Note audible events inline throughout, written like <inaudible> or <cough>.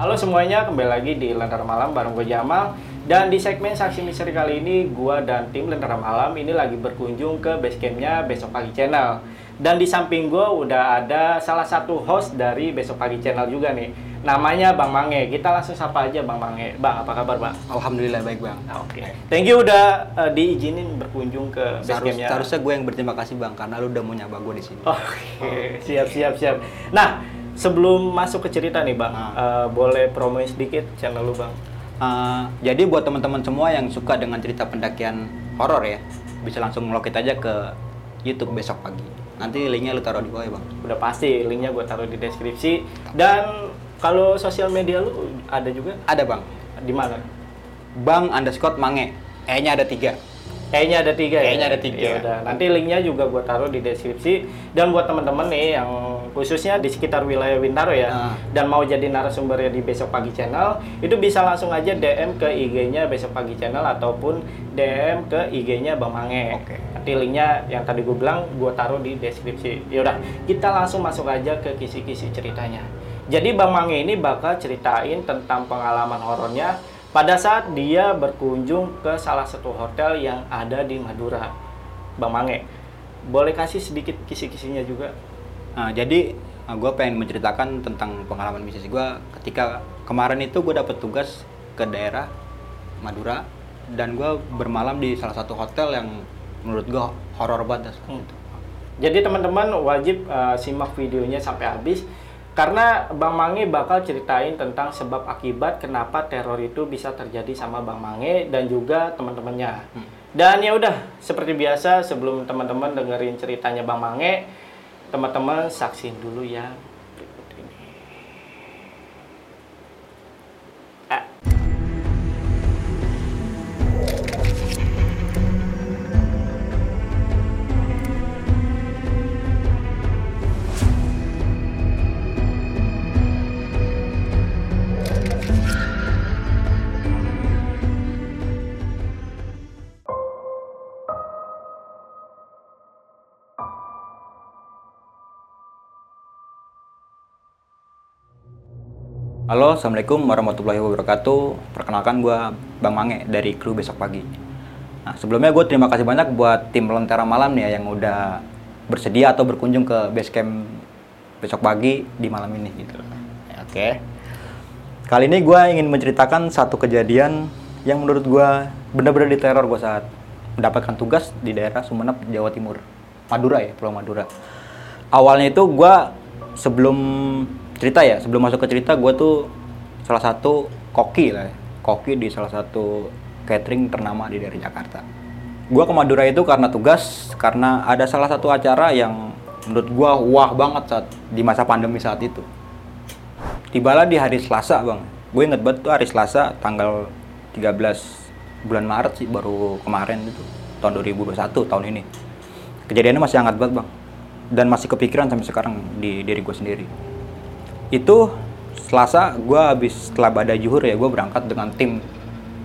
Halo semuanya, kembali lagi di Lentera Malam bareng gue Jamal Dan di segmen Saksi Misteri kali ini, gue dan tim Lentera Malam ini lagi berkunjung ke basecampnya Besok Pagi Channel Dan di samping gue udah ada salah satu host dari Besok Pagi Channel juga nih Namanya Bang Mange, kita langsung sapa aja Bang Mange Bang, apa kabar Bang? Alhamdulillah baik bang. Nah, Oke, thank you udah uh, diizinin berkunjung ke basecampnya seharusnya gue yang berterima kasih bang karena lu udah mau nyaba gue di sini. Oke, siap siap siap. Nah, sebelum masuk ke cerita nih bang, eh, boleh promoin sedikit channel lu bang. Uh, jadi buat teman-teman semua yang suka dengan cerita pendakian horor ya, bisa langsung ngelokit aja ke YouTube besok pagi. Nanti linknya lu taruh di bawah ya bang. Udah pasti linknya gue taruh di deskripsi. Dan kalau sosial media lu ada juga Ada bang. di mana? Bang underscore mange. E-nya ada tiga. Kayaknya ada tiga ya. Kayaknya ada tiga. Ya udah, nanti linknya juga gue taruh di deskripsi. Dan buat teman-teman nih yang khususnya di sekitar wilayah Wintaro ya, Ah. dan mau jadi narasumbernya di Besok Pagi Channel, itu bisa langsung aja DM ke IG-nya Besok Pagi Channel ataupun DM ke IG-nya Bang Mange. Oke. Nanti linknya yang tadi gue bilang gue taruh di deskripsi. Yaudah, kita langsung masuk aja ke kisi-kisi ceritanya. Jadi Bang Mange ini bakal ceritain tentang pengalaman horornya pada saat dia berkunjung ke salah satu hotel yang ada di Madura. Bang Mange, boleh kasih sedikit kisi-kisinya juga? Nah, jadi gue pengen menceritakan tentang pengalaman bisnis gue ketika kemarin itu gue dapet tugas ke daerah Madura dan gue bermalam di salah satu hotel yang menurut gue horor banget. Hmm. Jadi teman-teman wajib uh, simak videonya sampai habis karena Bang Mange bakal ceritain tentang sebab akibat kenapa teror itu bisa terjadi sama Bang Mange dan juga teman-temannya. Hmm. Dan ya udah, seperti biasa sebelum teman-teman dengerin ceritanya Bang Mange, teman-teman saksin dulu ya Halo, Assalamualaikum warahmatullahi wabarakatuh. Perkenalkan gue Bang Mange dari kru Besok Pagi. Nah, sebelumnya gue terima kasih banyak buat tim Lentera Malam nih ya yang udah bersedia atau berkunjung ke base camp Besok Pagi di malam ini gitu. Oke. Kali ini gue ingin menceritakan satu kejadian yang menurut gue benar-benar diteror gue saat mendapatkan tugas di daerah Sumeneb, Jawa Timur. Madura ya, Pulau Madura. Awalnya itu gue sebelum cerita ya, sebelum masuk ke cerita gue tuh salah satu koki lah ya. Koki di salah satu catering ternama di daerah Jakarta. Gue ke Madura itu karena tugas, karena ada salah satu acara yang menurut gue wah banget saat di masa pandemi saat itu. Tibalah di hari Selasa bang, gue inget banget tuh hari Selasa tanggal 13 bulan Maret sih baru kemarin itu tahun 2021 tahun ini. Kejadiannya masih hangat banget bang, dan masih kepikiran sampai sekarang di diri gue sendiri. Itu Selasa gue habis setelah badai juhur ya gue berangkat dengan tim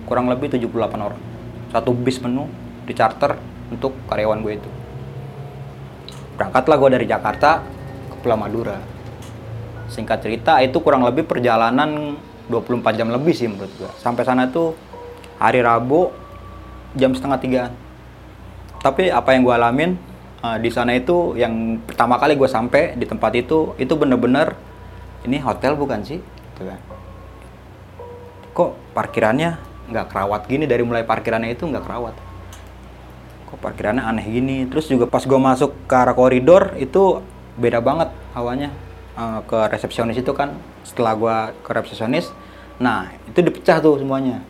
kurang lebih 78 orang. Satu bis penuh di charter untuk karyawan gue itu. Berangkatlah gue dari Jakarta ke Pulau Madura. Singkat cerita itu kurang lebih perjalanan 24 jam lebih sih menurut gue. Sampai sana tuh hari Rabu jam setengah tiga. Tapi apa yang gue alamin eh, di sana itu yang pertama kali gue sampai di tempat itu itu bener-bener ini hotel bukan sih? Gitu kan. Kok parkirannya nggak kerawat gini dari mulai parkirannya itu nggak kerawat. Kok parkirannya aneh gini. Terus juga pas gue masuk ke arah koridor itu beda banget hawanya Eh, ke resepsionis itu kan. Setelah gue ke resepsionis, nah itu dipecah tuh semuanya.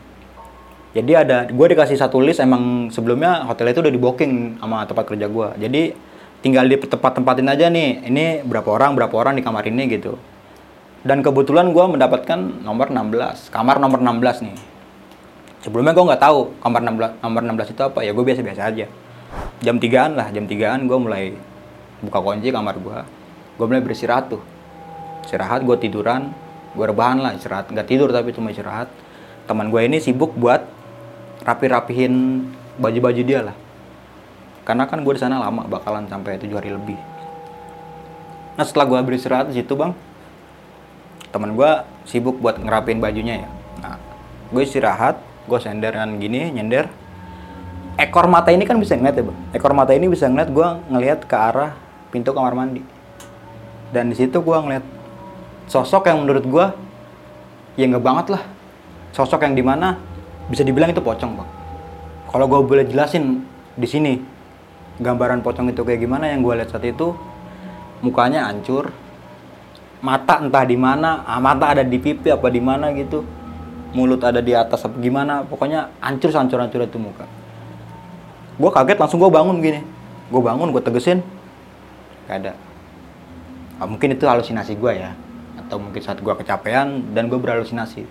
Jadi ada, gue dikasih satu list emang sebelumnya hotel itu udah di booking sama tempat kerja gue. Jadi tinggal di tempat-tempatin aja nih, ini berapa orang, berapa orang di kamar ini gitu. Dan kebetulan gue mendapatkan nomor 16, kamar nomor 16 nih. Sebelumnya gue nggak tahu kamar 16, nomor 16 itu apa, ya gue biasa-biasa aja. Jam 3an lah, jam 3an gue mulai buka kunci kamar gue. Gue mulai beristirahat tuh. Istirahat, gue tiduran, gue rebahan lah istirahat. Nggak tidur tapi cuma istirahat. Teman gue ini sibuk buat rapi-rapihin baju-baju dia lah. Karena kan gue di sana lama, bakalan sampai tujuh hari lebih. Nah setelah gue beristirahat di situ bang, teman gue sibuk buat ngerapin bajunya ya. Nah gue istirahat gue senderan gini nyender. Ekor mata ini kan bisa ngeliat ya bang? Ekor mata ini bisa ngeliat gue ngeliat ke arah pintu kamar mandi. Dan di situ gue ngeliat sosok yang menurut gue ya nggak banget lah. Sosok yang di mana bisa dibilang itu pocong bang. Kalau gue boleh jelasin di sini gambaran pocong itu kayak gimana yang gue lihat saat itu mukanya hancur mata entah di mana ah, mata ada di pipi apa di mana gitu. Mulut ada di atas apa gimana pokoknya hancur hancur hancur itu muka. Gue kaget langsung gue bangun gini. Gue bangun gue tegesin. Gak ada. Ah, mungkin itu halusinasi gue ya. Atau mungkin saat gue kecapean dan gue berhalusinasi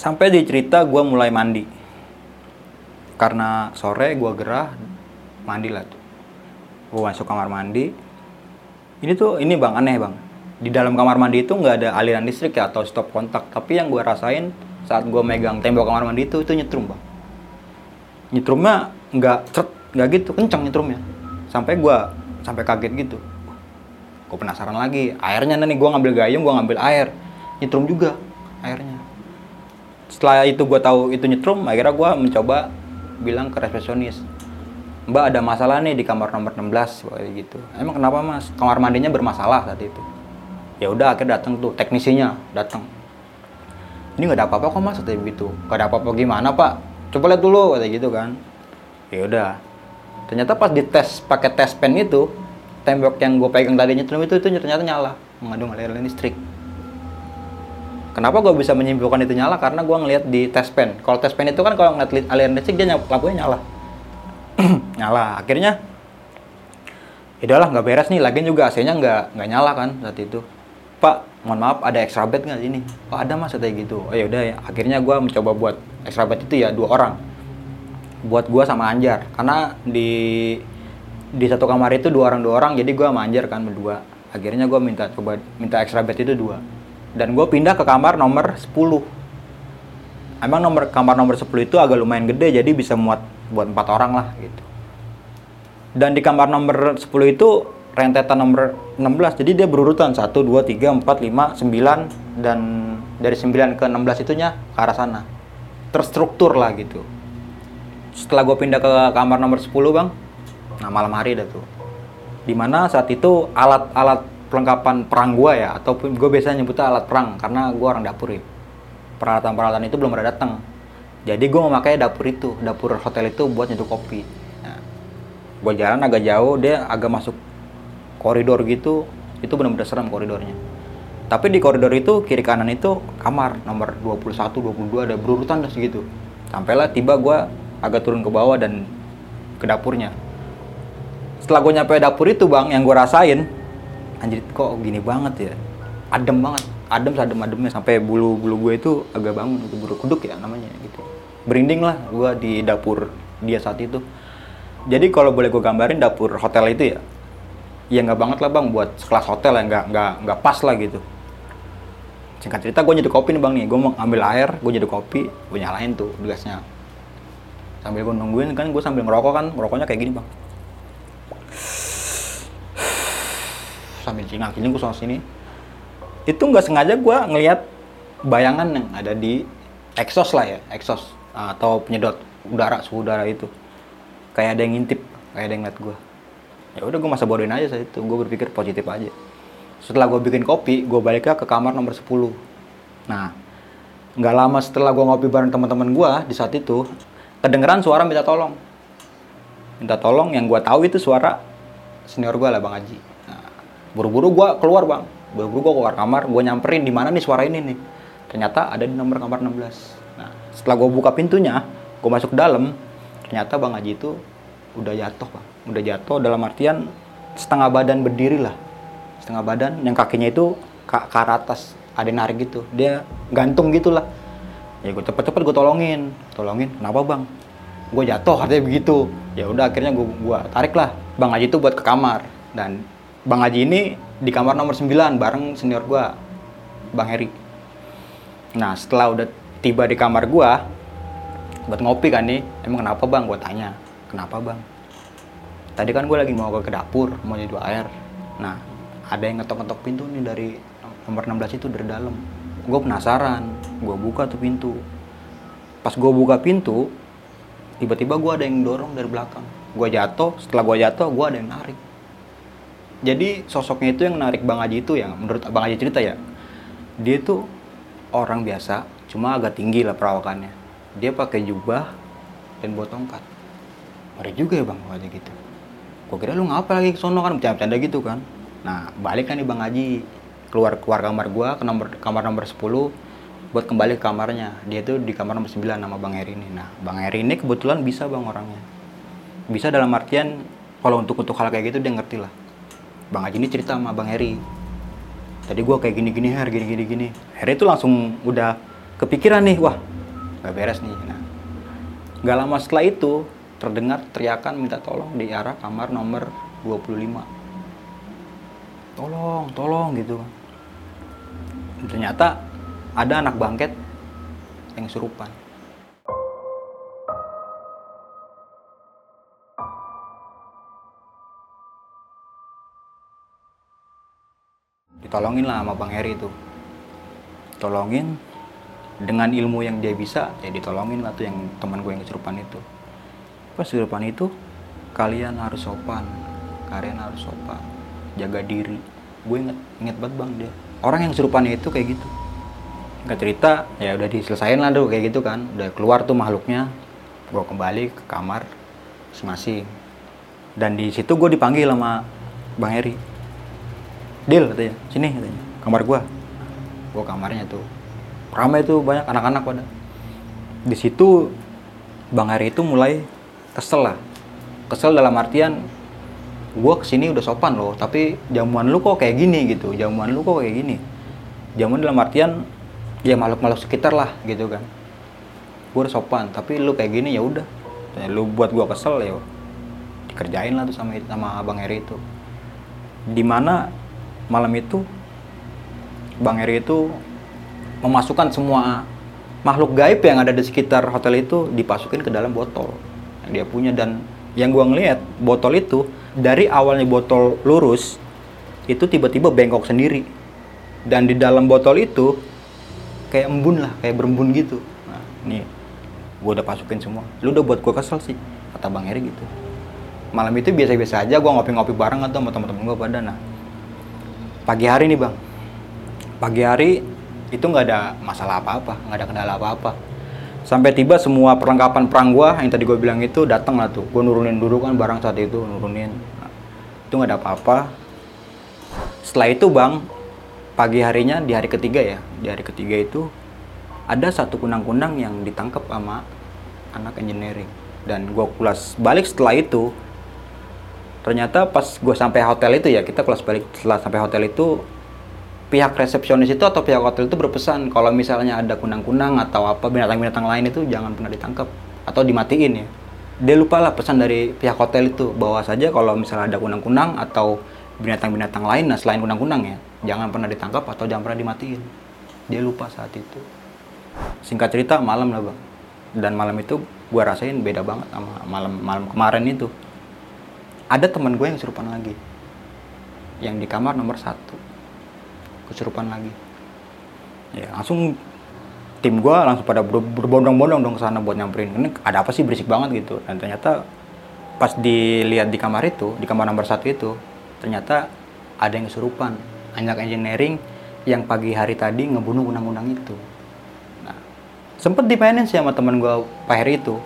sampai di cerita gue mulai mandi. Karena sore gue gerah mandi lah tuh. Gue masuk kamar mandi. Ini tuh ini bang aneh bang. Di dalam kamar mandi itu nggak ada aliran listrik ya atau stop kontak. Tapi yang gue rasain saat gue megang tembok kamar mandi itu itu nyetrum bang. Nyetrumnya nggak cert nggak gitu kencang nyetrumnya. Sampai gue sampai kaget gitu. Gue penasaran lagi airnya nih gue ngambil gayung gue ngambil air. Nyetrum juga airnya setelah itu gue tahu itu nyetrum akhirnya gue mencoba bilang ke resepsionis mbak ada masalah nih di kamar nomor 16 kayak gitu. Emang kenapa mas? Kamar mandinya bermasalah saat itu. Ya udah akhirnya datang tuh teknisinya datang ini nggak ada apa-apa kok mas kayak gitu nggak ada apa-apa gimana pak? Coba lihat dulu kayak gitu kan. Ya udah. Ternyata pas dites pakai tes pen itu tembok yang gue pegang tadi nyetrum itu itu ternyata nyala. Mengandung aliran listrik Kenapa gue bisa menyimpulkan itu nyala? Karena gue ngeliat di test pen. Kalau test pen itu kan kalau ngeliat aliran listrik dia lampunya nyala. <clears throat> nyala. Akhirnya, ya udahlah nggak beres nih. Lagian juga AC-nya nggak nggak nyala kan saat itu. Pak, mohon maaf ada extra bed nggak sini? Oh ada mas kayak gitu. Oh ya udah ya. Akhirnya gue mencoba buat extra bed itu ya dua orang. Buat gue sama Anjar. Karena di di satu kamar itu dua orang dua orang. Jadi gue sama Anjar kan berdua. Akhirnya gue minta coba minta extra bed itu dua dan gue pindah ke kamar nomor 10 emang nomor kamar nomor 10 itu agak lumayan gede jadi bisa muat buat empat orang lah gitu. Dan di kamar nomor 10 itu rentetan nomor 16 jadi dia berurutan. 1 2 3 4 5 9 dan dari 9 ke 16 itunya ke arah sana. Terstruktur lah gitu. Setelah gue pindah ke kamar nomor 10 bang nah malam hari dah tuh. Di mana saat itu alat-alat perlengkapan perang gua ya ataupun gue biasanya nyebutnya alat perang karena gua orang dapur ya. Peralatan-peralatan itu belum ada datang. Jadi gue memakai dapur itu dapur hotel itu buat nyeduh kopi. Nah, gue jalan agak jauh dia agak masuk koridor gitu itu benar-benar serem koridornya. Tapi di koridor itu kiri kanan itu kamar nomor 21 22 ada berurutan dah segitu sampailah tiba gue agak turun ke bawah dan ke dapurnya. Setelah gue nyampe dapur itu bang yang gue rasain anjir kok gini banget ya? Adem banget. Adem sadem ademnya sampai bulu bulu gue itu agak bangun itu bulu kuduk ya namanya gitu. Berinding lah gue di dapur dia saat itu. Jadi kalau boleh gue gambarin dapur hotel itu ya ya nggak banget lah bang buat sekelas hotel ya nggak nggak nggak pas lah gitu. Singkat cerita gue jadi kopi nih bang nih. Gue mau ambil air gue jadi kopi gue nyalain tuh gasnya sambil gue nungguin kan gue sambil ngerokok kan ngerokoknya kayak gini bang sambil cingang ciling gue sini. Itu nggak sengaja gue ngelihat bayangan yang ada di exhaust lah ya exhaust atau penyedot udara suhu udara itu. Kayak ada yang ngintip kayak ada yang ngeliat gue ya udah gue masa bodohin aja saat itu. Gue berpikir positif aja. Setelah gue bikin kopi gue balik ke kamar nomor 10 nah nggak lama setelah gue ngopi bareng teman-teman gue di saat itu kedengeran suara minta tolong. Minta tolong yang gue tahu itu suara senior gue lah bang Haji buru-buru gue keluar bang. Buru-buru gue keluar kamar gue nyamperin di mana nih suara ini nih. Ternyata ada di nomor kamar 16 nah setelah gue buka pintunya gue masuk dalam ternyata bang Haji itu udah jatuh bang. Udah jatuh dalam artian setengah badan berdiri lah. Setengah badan yang kakinya itu ke, ke atas ada narik gitu. Dia gantung gitulah. Ya gue cepet-cepet gue tolongin. Tolongin kenapa bang? Gue jatuh artinya begitu. Ya udah akhirnya gue gue tarik lah bang Haji itu buat ke kamar. Dan Bang Haji ini di kamar nomor 9 bareng senior gua, Bang Heri. Nah, setelah udah tiba di kamar gua, buat ngopi kan nih emang kenapa bang? Gue tanya kenapa bang? Tadi kan gue lagi mau ke dapur mau nyedot air. Nah ada yang ngetok-ngetok pintu nih dari nomor 16 itu dari dalam. Gue penasaran gue buka tuh pintu. Pas gue buka pintu tiba-tiba gue ada yang dorong dari belakang. Gue jatuh setelah gue jatuh gue ada yang narik jadi sosoknya itu yang narik bang Haji itu yang menurut bang Haji cerita ya. Dia tuh orang biasa cuma agak tinggi lah perawakannya. Dia pakai jubah dan bawa tongkat. Juga ya bang Haji gitu. Gue kira lu ngapa lagi sono kan bercanda-bercanda gitu kan. Nah balik kan nih bang Haji keluar keluar kamar gue ke nomor kamar nomor 10 buat kembali ke kamarnya. Dia tuh di kamar nomor 9 nama bang Heri ini nah bang Heri ini kebetulan bisa bang orangnya. Bisa dalam artian kalau untuk untuk hal kayak gitu dia ngerti lah bang Haji ini cerita sama bang Heri. Tadi gue kayak gini gini Her gini gini. Gini Heri itu langsung udah kepikiran nih wah gak beres nih. Nah gak lama setelah itu terdengar teriakan minta tolong di arah kamar nomor 25 tolong tolong gitu. Ternyata ada anak bangket yang serupan ditolongin lah sama Bang Heri itu tolongin. Dengan ilmu yang dia bisa ya ditolongin lah tuh yang teman gue yang kesurupan itu. Pas kesurupan itu kalian harus sopan. Kalian harus sopan. Jaga diri. Gue inget inget banget bang dia. Orang yang kesurupannya itu kayak gitu. Nggak cerita ya udah diselesain lah tuh kayak gitu kan. Udah keluar tuh makhluknya. Gue kembali ke kamar masing-masing. Dan di situ gue dipanggil sama bang Heri Dil katanya, sini katanya, kamar gua. Gua kamarnya tuh. Ramai tuh banyak anak-anak pada. Di situ Bang Hari itu mulai kesel lah. Kesel dalam artian gua ke sini udah sopan loh, tapi jamuan lu kok kayak gini gitu. Jamuan lu kok kayak gini. Jamuan dalam artian ya makhluk-makhluk sekitar lah gitu kan. Gua udah sopan, tapi lu kayak gini ya udah. Lu buat gua kesel ya dikerjain lah tuh sama sama Bang Heri itu. Di mana malam itu Bang Eri itu memasukkan semua makhluk gaib yang ada di sekitar hotel itu dipasukin ke dalam botol yang dia punya. Dan yang gua ngeliat botol itu dari awalnya botol lurus itu tiba-tiba bengkok sendiri. Dan di dalam botol itu kayak embun lah kayak berembun gitu. Nah nih gua udah pasukin semua. Lu udah buat gua kesel sih kata bang Eri gitu. Malam itu biasa-biasa aja gua ngopi-ngopi bareng atau sama teman-teman gua pada nah pagi hari nih bang. Pagi hari itu nggak ada masalah apa-apa nggak ada kendala apa-apa. Sampai tiba semua perlengkapan perang gua yang tadi gue bilang itu datang lah tuh. Gue nurunin dulu kan barang saat itu nurunin. Nah, itu nggak ada apa-apa. Setelah itu bang pagi harinya di hari ketiga ya di hari ketiga itu ada satu kunang-kunang yang ditangkap sama anak engineering. Dan gue kulas balik setelah itu ternyata pas gue sampai hotel itu ya kita kelas balik setelah sampai hotel itu pihak resepsionis itu atau pihak hotel itu berpesan kalau misalnya ada kunang-kunang atau apa binatang-binatang lain itu jangan pernah ditangkap atau dimatiin ya. Dia lupa lah pesan dari pihak hotel itu bahwa saja kalau misalnya ada kunang-kunang atau binatang-binatang lain nah selain kunang-kunang ya jangan pernah ditangkap atau jangan pernah dimatiin. Dia lupa saat itu. Singkat cerita malam lah bang. Dan malam itu gue rasain beda banget sama malam malam kemarin itu ada teman gue yang kesurupan lagi. Yang di kamar nomor satu. Kesurupan lagi. Ya langsung tim gue langsung pada berbondong-bondong dong ke sana buat nyamperin. Ini ada apa sih? Berisik banget gitu. Dan ternyata pas dilihat di kamar itu di kamar nomor satu itu ternyata ada yang kesurupan. Anak engineering yang pagi hari tadi ngebunuh undang-undang itu. Nah sempet dimainin sih sama teman gue Pak Heri itu.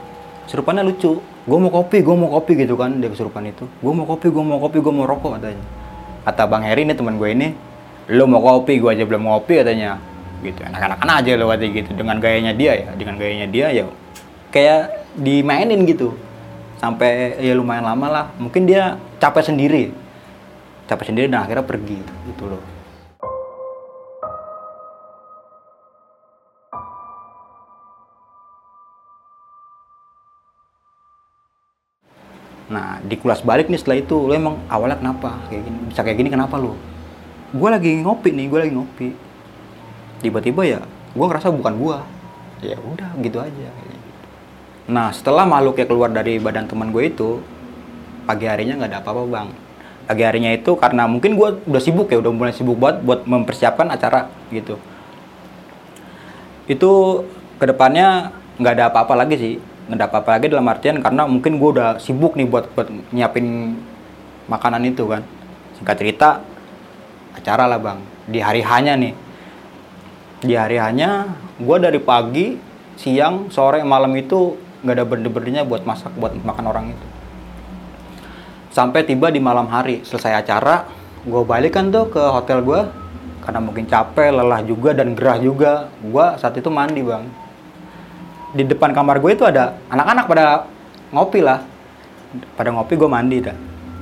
Serupannya lucu gue mau kopi gue mau kopi gitu kan dia kesurupan itu. Gue mau kopi gue mau kopi gue mau rokok katanya. Kata bang Heri ini teman gue ini lo mau kopi gue aja belum ngopi katanya. Gitu anak-anak aja lo katanya gitu. Dengan gayanya dia ya dengan gayanya dia ya kayak dimainin gitu. Sampai ya lumayan lama lah. Mungkin dia capek sendiri. Capek sendiri dan akhirnya pergi gitu loh Nah, di kelas balik nih setelah itu, lo emang awalnya kenapa? Kayak gini, bisa kayak gini kenapa lo? Gue lagi ngopi nih, gue lagi ngopi. Tiba-tiba ya, gue ngerasa bukan gue. Ya udah, gitu aja. Nah setelah makhluknya keluar dari badan teman gue itu, pagi harinya nggak ada apa-apa bang. Pagi harinya itu karena mungkin gue udah sibuk ya, udah mulai sibuk buat buat mempersiapkan acara gitu. Itu ke depannya nggak ada apa-apa lagi sih, nggak ada apa-apa lagi dalam artian karena mungkin gue udah sibuk nih buat buat nyiapin makanan itu kan. Singkat cerita, acara lah bang. Di hari hanya nih, di hari hanya gue dari pagi, siang, sore, malam itu nggak ada berhenti-berhentinya buat masak buat makan orang itu. Sampai tiba di malam hari selesai acara gue balik kan tuh ke hotel gue karena mungkin capek lelah juga dan gerah juga. Gue saat itu mandi bang di depan kamar gue itu ada anak-anak pada ngopi lah. Pada ngopi gue mandi dah.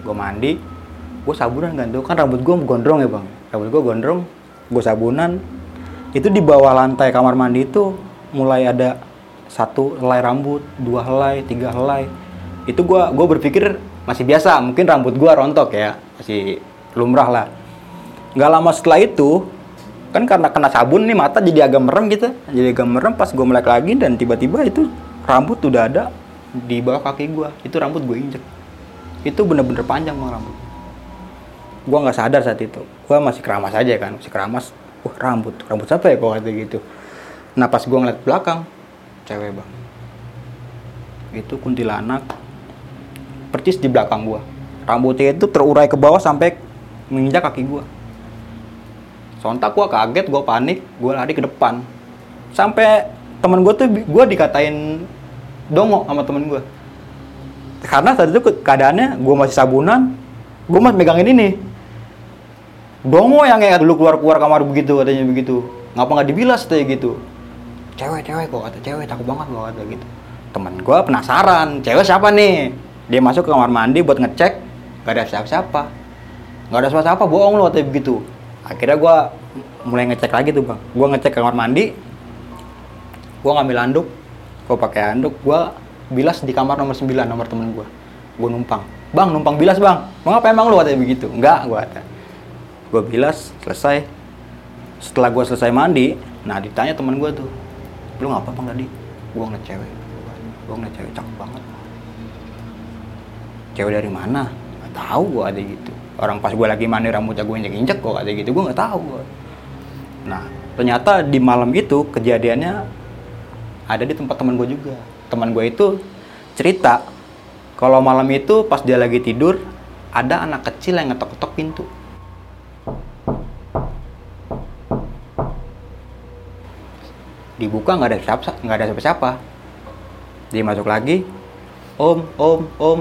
Gue mandi gue sabunan kan tuh. Kan rambut gue gondrong ya bang. Rambut gue gondrong gue sabunan. Itu di bawah lantai kamar mandi itu mulai ada satu helai rambut, dua helai, tiga helai. Itu gua gua berpikir masih biasa, mungkin rambut gua rontok ya, masih lumrah lah. Gak lama setelah itu, kan karena kena sabun nih mata jadi agak merem gitu, jadi agak merem pas gua melek lagi dan tiba-tiba itu rambut udah ada di bawah kaki gua. Itu rambut gue injek. Itu bener-bener panjang bang rambut. Gua nggak sadar saat itu. Gua masih keramas aja kan, masih keramas. Wah rambut, rambut siapa ya kok kayak gitu. Nah pas gua ngeliat belakang, cewek bang itu kuntilanak percis di belakang gua rambutnya itu terurai ke bawah sampai menginjak kaki gua sontak gua kaget gua panik gua lari ke depan. Sampai temen gua tuh gua dikatain dongo sama temen gua. Karena saat itu keadaannya gua masih sabunan gua masih megangin ini. Dongo yang kayak dulu keluar keluar kamar begitu katanya begitu. Ngapa nggak dibilas kayak gitu. Cewek cewek kok kata cewek takut banget kok kata gitu. Temen gue penasaran cewek siapa nih? Dia masuk ke kamar mandi buat ngecek gak ada siapa-siapa. Gak ada siapa-siapa bohong loh katanya begitu akhirnya gue mulai ngecek lagi tuh bang. Gue ngecek kamar mandi gue ngambil handuk gue pakai handuk gue bilas di kamar nomor 9 nomor temen gue gue numpang. Bang numpang bilas bang. Mau apa emang lu? katanya begitu. Enggak gue kata. Gue bilas selesai. Setelah gue selesai mandi nah ditanya teman gue tuh lu ngapa bang tadi? Gua ngeliat cewek. Gua ngeliat cewek cakep banget. Cewek dari mana? Nggak tahu gua ada gitu orang pas gua lagi mandi rambutnya gua injek injek kok ada gitu gua nggak tahu nah ternyata di malam itu kejadiannya ada di tempat teman gua juga. Teman gua itu cerita kalau malam itu pas dia lagi tidur ada anak kecil yang ngetok-ngetok pintu. Dibuka nggak ada siapa nggak ada siapa-siapa. Dia masuk lagi om om om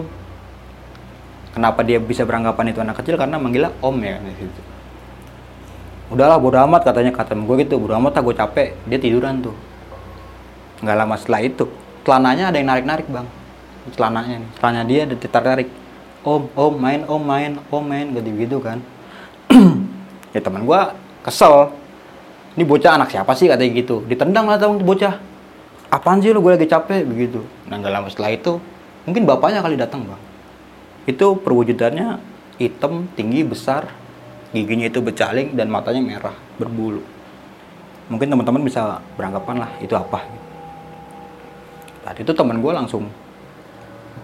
kenapa dia bisa beranggapan itu anak kecil? Karena manggilnya om ya di situ udahlah bodo amat katanya kata gue gitu. Bodo amat lah gue capek. Dia tiduran tuh. Nggak lama setelah itu celananya ada yang narik narik bang. Celananya nih celananya dia ada ditarik tarik om om main om main om main gitu gitu kan. <clears throat> Ya teman gue kesel. Ini bocah anak siapa sih katanya gitu. Ditendang lah tahu bocah. Apaan sih lo gue lagi capek begitu. Nah nggak lama setelah itu mungkin bapaknya kali datang bang itu perwujudannya hitam tinggi besar. Giginya itu bercaling dan matanya merah berbulu. Mungkin teman-teman bisa beranggapan lah itu apa? Tadi itu teman gue langsung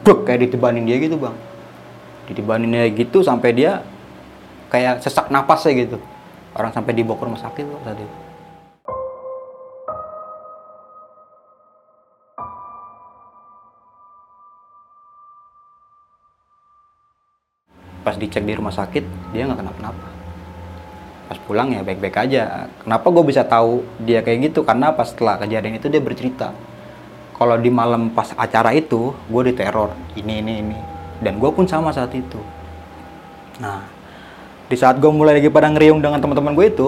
Buk, kayak ditibanin dia gitu bang. Ditibanin dia gitu sampai dia kayak sesak napasnya gitu. Orang sampai dibawa ke rumah sakit kok tadi pas dicek di rumah sakit dia nggak kenapa-napa. Pas pulang ya baik-baik aja. Kenapa gue bisa tahu dia kayak gitu? Karena pas setelah kejadian itu dia bercerita. Kalau di malam pas acara itu gue diteror ini ini ini. Dan gue pun sama saat itu. Nah di saat gue mulai lagi pada ngeriung dengan teman-teman gue itu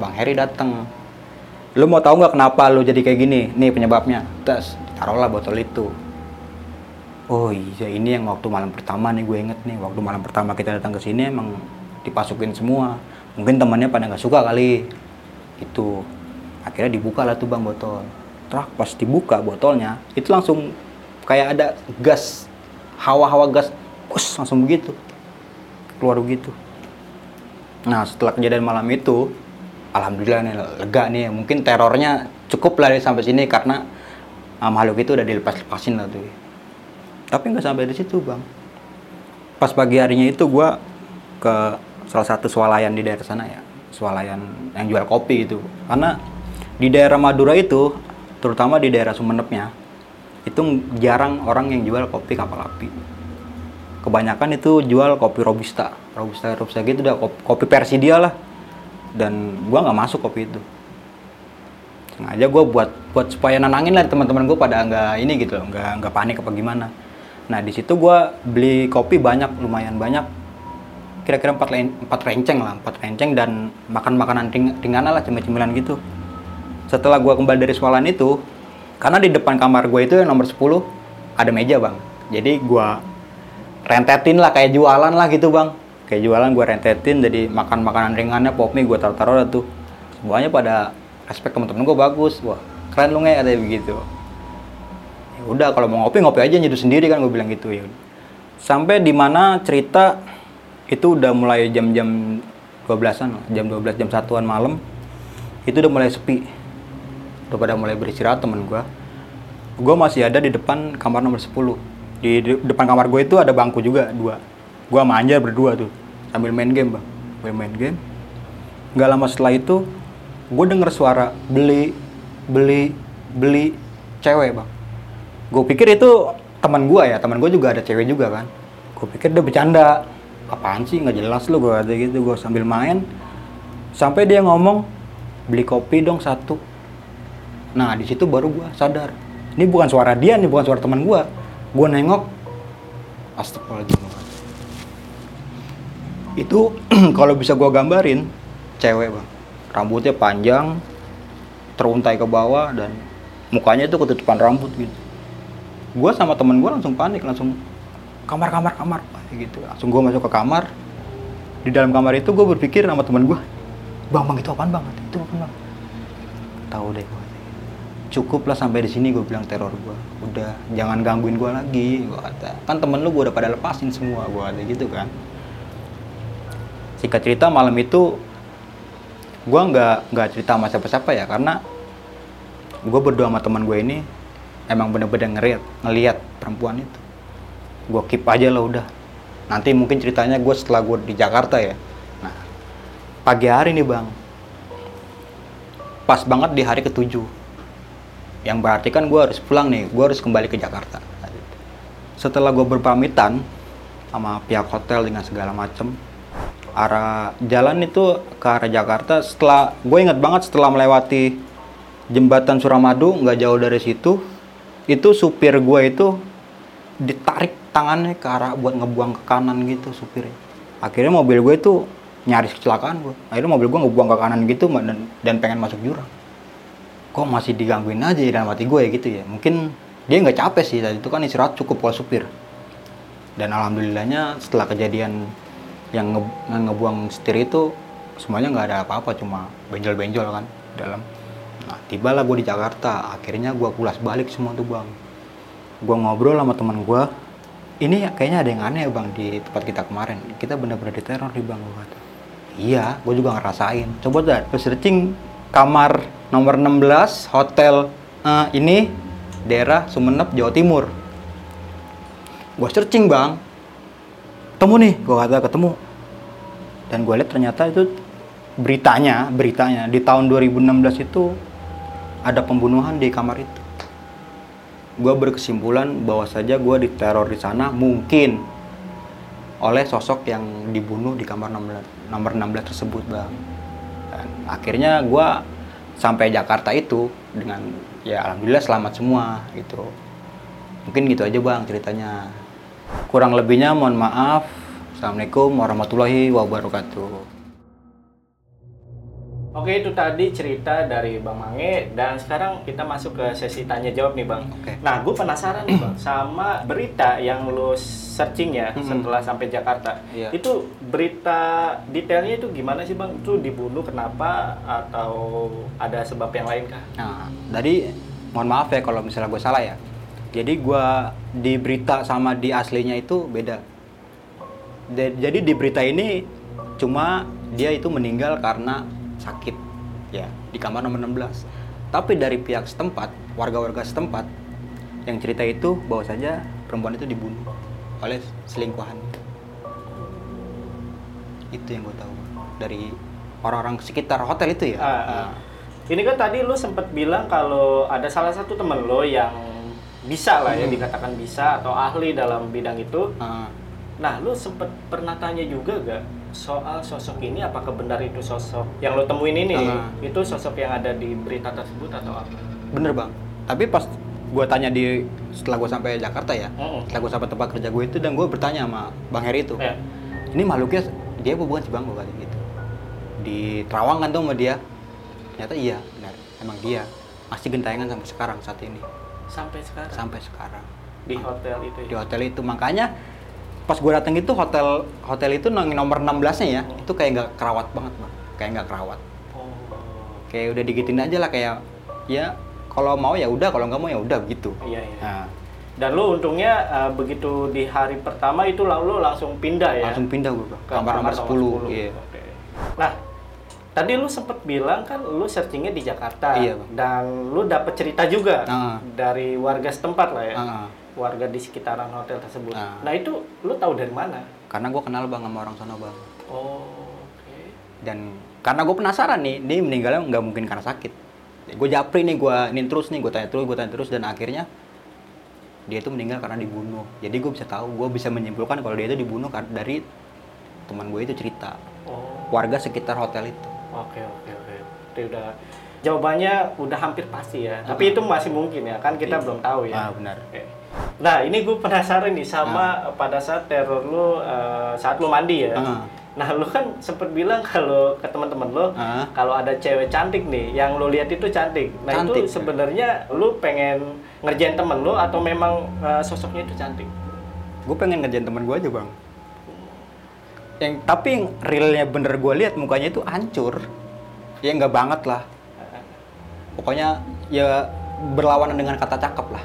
bang Heri datang lu mau tahu nggak kenapa lu jadi kayak gini? Nih penyebabnya. Tes taruhlah botol itu oh iya ini yang waktu malam pertama nih gue inget nih. Waktu malam pertama kita datang ke sini emang dipasukin semua. Mungkin temannya pada nggak suka kali. Itu akhirnya dibuka lah tuh bang botol. Terus pas dibuka botolnya itu langsung kayak ada gas hawa-hawa gas us langsung begitu. Keluar begitu. Nah setelah kejadian malam itu, alhamdulillah nih lega nih. Mungkin terornya cukup lah sampai sini karena ah, makhluk itu udah dilepas-lepasin lah tuh. Tapi nggak sampai di situ bang. Pas pagi harinya itu gue ke salah satu swalayan di daerah sana ya, swalayan yang jual kopi itu. Karena di daerah Madura itu, terutama di daerah Sumenepnya, itu jarang orang yang jual kopi kapal api. Kebanyakan itu jual kopi robusta, robusta robusta gitu, udah kopi, versi dia lah. Dan gua nggak masuk kopi itu sengaja gue buat buat supaya nenangin lah teman-teman gue pada nggak ini gitu nggak nggak panik apa gimana nah di situ gue beli kopi banyak lumayan banyak. Kira-kira empat empat renceng lah empat renceng dan makan makanan ring, ringan lah cemilan gitu. Setelah gue kembali dari sekolahan itu karena di depan kamar gue itu yang nomor 10 ada meja bang. Jadi gue rentetin lah kayak jualan lah gitu bang. Kayak jualan gue rentetin jadi makan makanan ringannya pop mie gue taruh-taruh tuh. Semuanya pada respect teman-teman gue bagus. Wah keren lu nggak ada begitu udah kalau mau ngopi ngopi aja nyeduh sendiri kan gue bilang gitu ya sampai di mana cerita itu udah mulai jam-jam 12-an jam 12 jam satuan malam. Itu udah mulai sepi. Udah pada mulai beristirahat temen gue gue masih ada di depan kamar nomor 10 di, depan kamar gue itu ada bangku juga dua. Gue sama Anjar berdua tuh sambil main game bang. Gue main game. Nggak lama setelah itu gue denger suara beli beli beli cewek bang gue pikir itu teman gue ya teman gue juga ada cewek juga kan. Gue pikir dia bercanda. Apaan sih nggak jelas lu gue ada gitu gue sambil main. Sampai dia ngomong beli kopi dong satu. Nah di situ baru gue sadar. Ini bukan suara dia nih bukan suara teman gue gue nengok astagfirullahaladzim. Itu <clears throat> kalau bisa gue gambarin cewek bang. Rambutnya panjang teruntai ke bawah dan mukanya itu ketutupan rambut gitu gue sama temen gue langsung panik langsung kamar kamar kamar. gitu. Langsung gue masuk ke kamar. Di dalam kamar itu gue berpikir sama temen gue bang bang itu apaan bang? Itu apaan bang? Tahu deh gue cukup lah sampai di sini gue bilang teror gue udah jangan gangguin gue lagi gue kata. Kan temen lu gue udah pada lepasin semua gue kata gitu kan. Singkat cerita malam itu gue nggak nggak cerita sama siapa-siapa ya karena gue berdua sama teman gue ini emang bener-bener ngeliat ngeliat perempuan itu. Gue keep aja lah udah. Nanti mungkin ceritanya gue setelah gue di Jakarta ya. Nah pagi hari nih bang. Pas banget di hari ketujuh. Yang berarti kan gue harus pulang nih. Gue harus kembali ke Jakarta. Setelah gue berpamitan sama pihak hotel dengan segala macem arah jalan itu ke arah Jakarta setelah gue inget banget setelah melewati jembatan Suramadu nggak jauh dari situ itu supir gue itu ditarik tangannya ke arah buat ngebuang ke kanan gitu supirnya. Akhirnya mobil gue itu nyaris kecelakaan gue akhirnya mobil gue ngebuang ke kanan gitu dan, dan pengen masuk jurang. Kok masih digangguin aja di dalam hati gue ya gitu ya. Mungkin dia nggak capek sih tadi itu kan istirahat cukup kalau supir. Dan alhamdulillahnya setelah kejadian yang, nge, ngebuang setir itu semuanya nggak ada apa-apa cuma benjol-benjol kan dalam nah tibalah gue di Jakarta. Akhirnya gue pulas balik semua tuh bang. Gue ngobrol sama teman gue ini kayaknya ada yang aneh ya bang di tempat kita kemarin. Kita bener-bener diteror di bang gue iya gue juga ngerasain. Coba dah searching kamar nomor 16 hotel uh, ini daerah Sumeneb Jawa Timur. Gue searching bang. Ketemu nih gue kata ketemu. Dan gue lihat ternyata itu beritanya beritanya di tahun 2016 itu ada pembunuhan di kamar itu gue berkesimpulan bahwa saja gue diteror di sana mungkin oleh sosok yang dibunuh di kamar nomor, nomor 16 tersebut bang dan akhirnya gue sampai Jakarta itu dengan ya alhamdulillah selamat semua gitu mungkin gitu aja bang ceritanya Kurang lebihnya mohon maaf. Assalamualaikum warahmatullahi wabarakatuh. Oke itu tadi cerita dari Bang Mange dan sekarang kita masuk ke sesi tanya jawab nih Bang. Oke. Nah gue penasaran nih Bang sama berita yang lo searching ya Hmm. setelah sampai Jakarta. Iya. Itu berita detailnya itu gimana sih Bang? Itu dibunuh kenapa atau ada sebab yang lain kah? Nah, tadi mohon maaf ya kalau misalnya gue salah ya. Jadi gue di berita sama di aslinya itu beda. De- jadi di berita ini cuma dia itu meninggal karena sakit ya di kamar nomor 16. Tapi dari pihak setempat, warga-warga setempat yang cerita itu bahwa saja perempuan itu dibunuh oleh selingkuhan itu yang gue tahu dari orang-orang sekitar hotel itu ya Ah, ah. Ini kan tadi lu sempat bilang kalau ada salah satu temen lo yang bisa lah ya Hmm. dikatakan bisa atau ahli dalam bidang itu. Ah, Nah, lu sempet pernah tanya juga gak soal sosok ini? Apakah benar itu sosok yang lo temuin ini? Ah. itu sosok yang ada di berita tersebut atau apa? bener bang. Tapi pas gue tanya di setelah gue sampai Jakarta ya Mm-mm. setelah gue sampai tempat kerja gue itu dan gue bertanya sama bang Heri itu Ya. ini makhluknya dia apa bukan sih bang gue kata gitu. Di Terawang kan tuh sama dia? Ternyata iya benar. Emang dia. Masih gentayangan sampai sekarang saat ini. Sampai sekarang? Sampai sekarang. Di hotel itu di ya. hotel itu. Makanya pas gue datang itu hotel hotel itu nomor 16 nya ya itu kayak nggak kerawat banget bang kayak nggak kerawat Oh. kayak udah digitin aja lah kayak ya kalau mau ya udah kalau nggak mau ya udah gitu Iya, iya. nah, Dan lu untungnya uh, begitu di hari pertama itu lang- lu langsung pindah ya. langsung pindah gue ke kamar nomor 10, iya Oke. Nah, tadi lu sempet bilang kan lu searchingnya di Jakarta Iya, Bang. dan lu dapet cerita juga Ah. dari warga setempat lah ya. Ah, Warga di sekitaran hotel tersebut. Ah. Nah, itu lu tahu dari mana? karena gue kenal bang sama orang sana bang Oh, oke. dan karena gue penasaran nih dia meninggalnya nggak mungkin karena sakit gue japri nih gue ini terus nih gue tanya terus gue tanya terus dan akhirnya dia itu meninggal karena dibunuh jadi gue bisa tahu gue bisa menyimpulkan kalau dia itu dibunuh dari teman gue itu cerita Oh, warga sekitar hotel itu oke oke oke. Itu udah jawabannya udah hampir pasti ya. Tapi itu masih mungkin ya, kan kita Iya. belum tahu ya. ah benar Oke. Nah, ini gue penasaran nih sama pada saat teror lu eh, saat lu mandi ya. Ah. Nah, lu kan sempet bilang kalau ke teman-teman lu Ah. kalau ada cewek cantik nih, yang lu lihat itu cantik. Nah, Cantik. itu sebenarnya lu pengen ngerjain temen lu atau memang eh, sosoknya itu cantik? gue pengen ngerjain teman gue aja bang yang tapi yang realnya bener gue lihat mukanya itu hancur ya nggak banget lah pokoknya ya berlawanan dengan kata cakep lah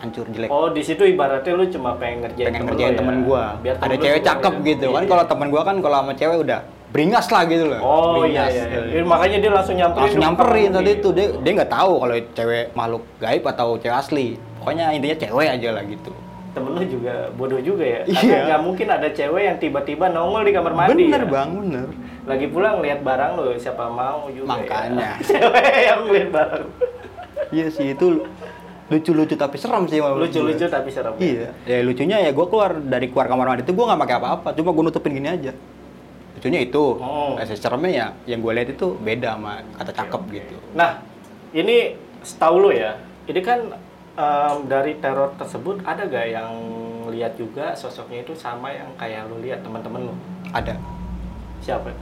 hancur jelek Oh, di situ ibaratnya lu cuma pengen ngerjain pengen temen ngerjain ya. temen gue Biar ada temen lu cewek cakep ya. gitu kan Iya. kalau temen gue kan kalau sama cewek udah beringas lah gitu loh Oh iya Beringas. iya. iya. Makanya dia langsung nyamperin. langsung nyamperin tadi mandi. tuh dia dia nggak tahu kalau cewek makhluk gaib atau cewek asli pokoknya intinya cewek aja lah gitu Temen lu juga bodoh juga ya. Iya. Karena nggak mungkin ada cewek yang tiba-tiba nongol di kamar mandi. bener ya. bang bener Lagi pulang lihat barang lo, siapa mau juga Makanya. ya. <laughs> Cewek yang lihat barang. iya sih itu lucu-lucu tapi serem sih Lucu-lucu tapi serem. Iya, ya lucunya ya gue keluar dari keluar kamar mandi itu gue nggak pakai apa-apa, cuma gue nutupin gini aja. Lucunya itu, Oh. eh, seremnya ya yang gue lihat itu beda sama kata cakep gitu. Nah, ini setahu lo ya. Ini kan em, dari teror tersebut ada gak yang lihat juga sosoknya itu sama yang kayak lo lihat teman-teman lo? Ada Siapa?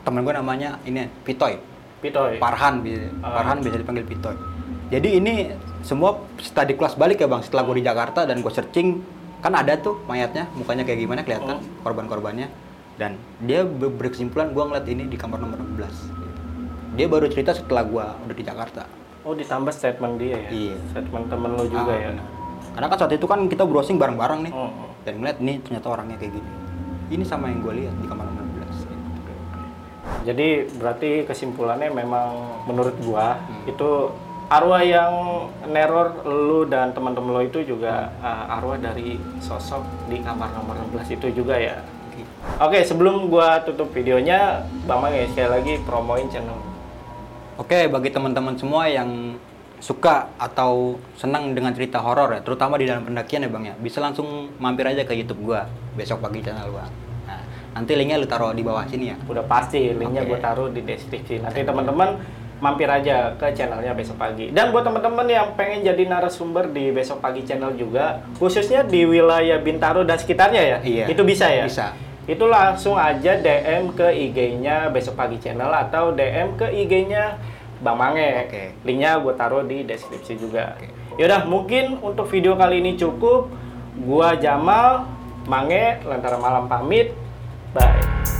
temen gue namanya ini Pitoy, Pitoy. Parhan, Ah. Parhan bisa dipanggil Pitoy. Jadi ini semua study kelas balik ya bang. Setelah gue di Jakarta dan gue searching, kan ada tuh mayatnya, mukanya kayak gimana kelihatan Oh. korban-korbannya. Dan dia be- berkesimpulan gue ngeliat ini di kamar nomor 16. Dia baru cerita setelah gue udah di Jakarta. Oh, ditambah statement dia ya. Iya. Statement temen lo juga Ah, ya. Karena kan saat itu kan kita browsing bareng-bareng nih. Oh, oh. Dan ngeliat nih ternyata orangnya kayak gini. Ini sama yang gue lihat di kamar nomor 16. Jadi berarti kesimpulannya memang menurut gua Hmm. itu arwah yang neror lu dan teman-teman lo itu juga uh, arwah dari sosok di kamar nomor 16 itu juga ya. Oke. Oke, sebelum gua tutup videonya, Bang Mang ya sekali lagi promoin channel. Oke, bagi teman-teman semua yang suka atau senang dengan cerita horor ya, terutama di dalam pendakian ya bang ya, bisa langsung mampir aja ke YouTube gua besok pagi channel bang. Nah, nanti linknya lu taruh di bawah sini ya. Udah pasti linknya Oke. gua taruh di deskripsi. Nanti teman-teman mampir aja ke channelnya besok pagi. Dan buat teman-teman yang pengen jadi narasumber di besok pagi channel juga, khususnya di wilayah Bintaro dan sekitarnya ya, Iya. itu bisa ya. Bisa. Itu langsung aja DM ke IG-nya besok pagi channel atau DM ke IG-nya Bang Mange. Oke. Linknya gue taruh di deskripsi juga. Oke. Yaudah, mungkin untuk video kali ini cukup. Gua Jamal, Mange, Lentera Malam pamit. Bye.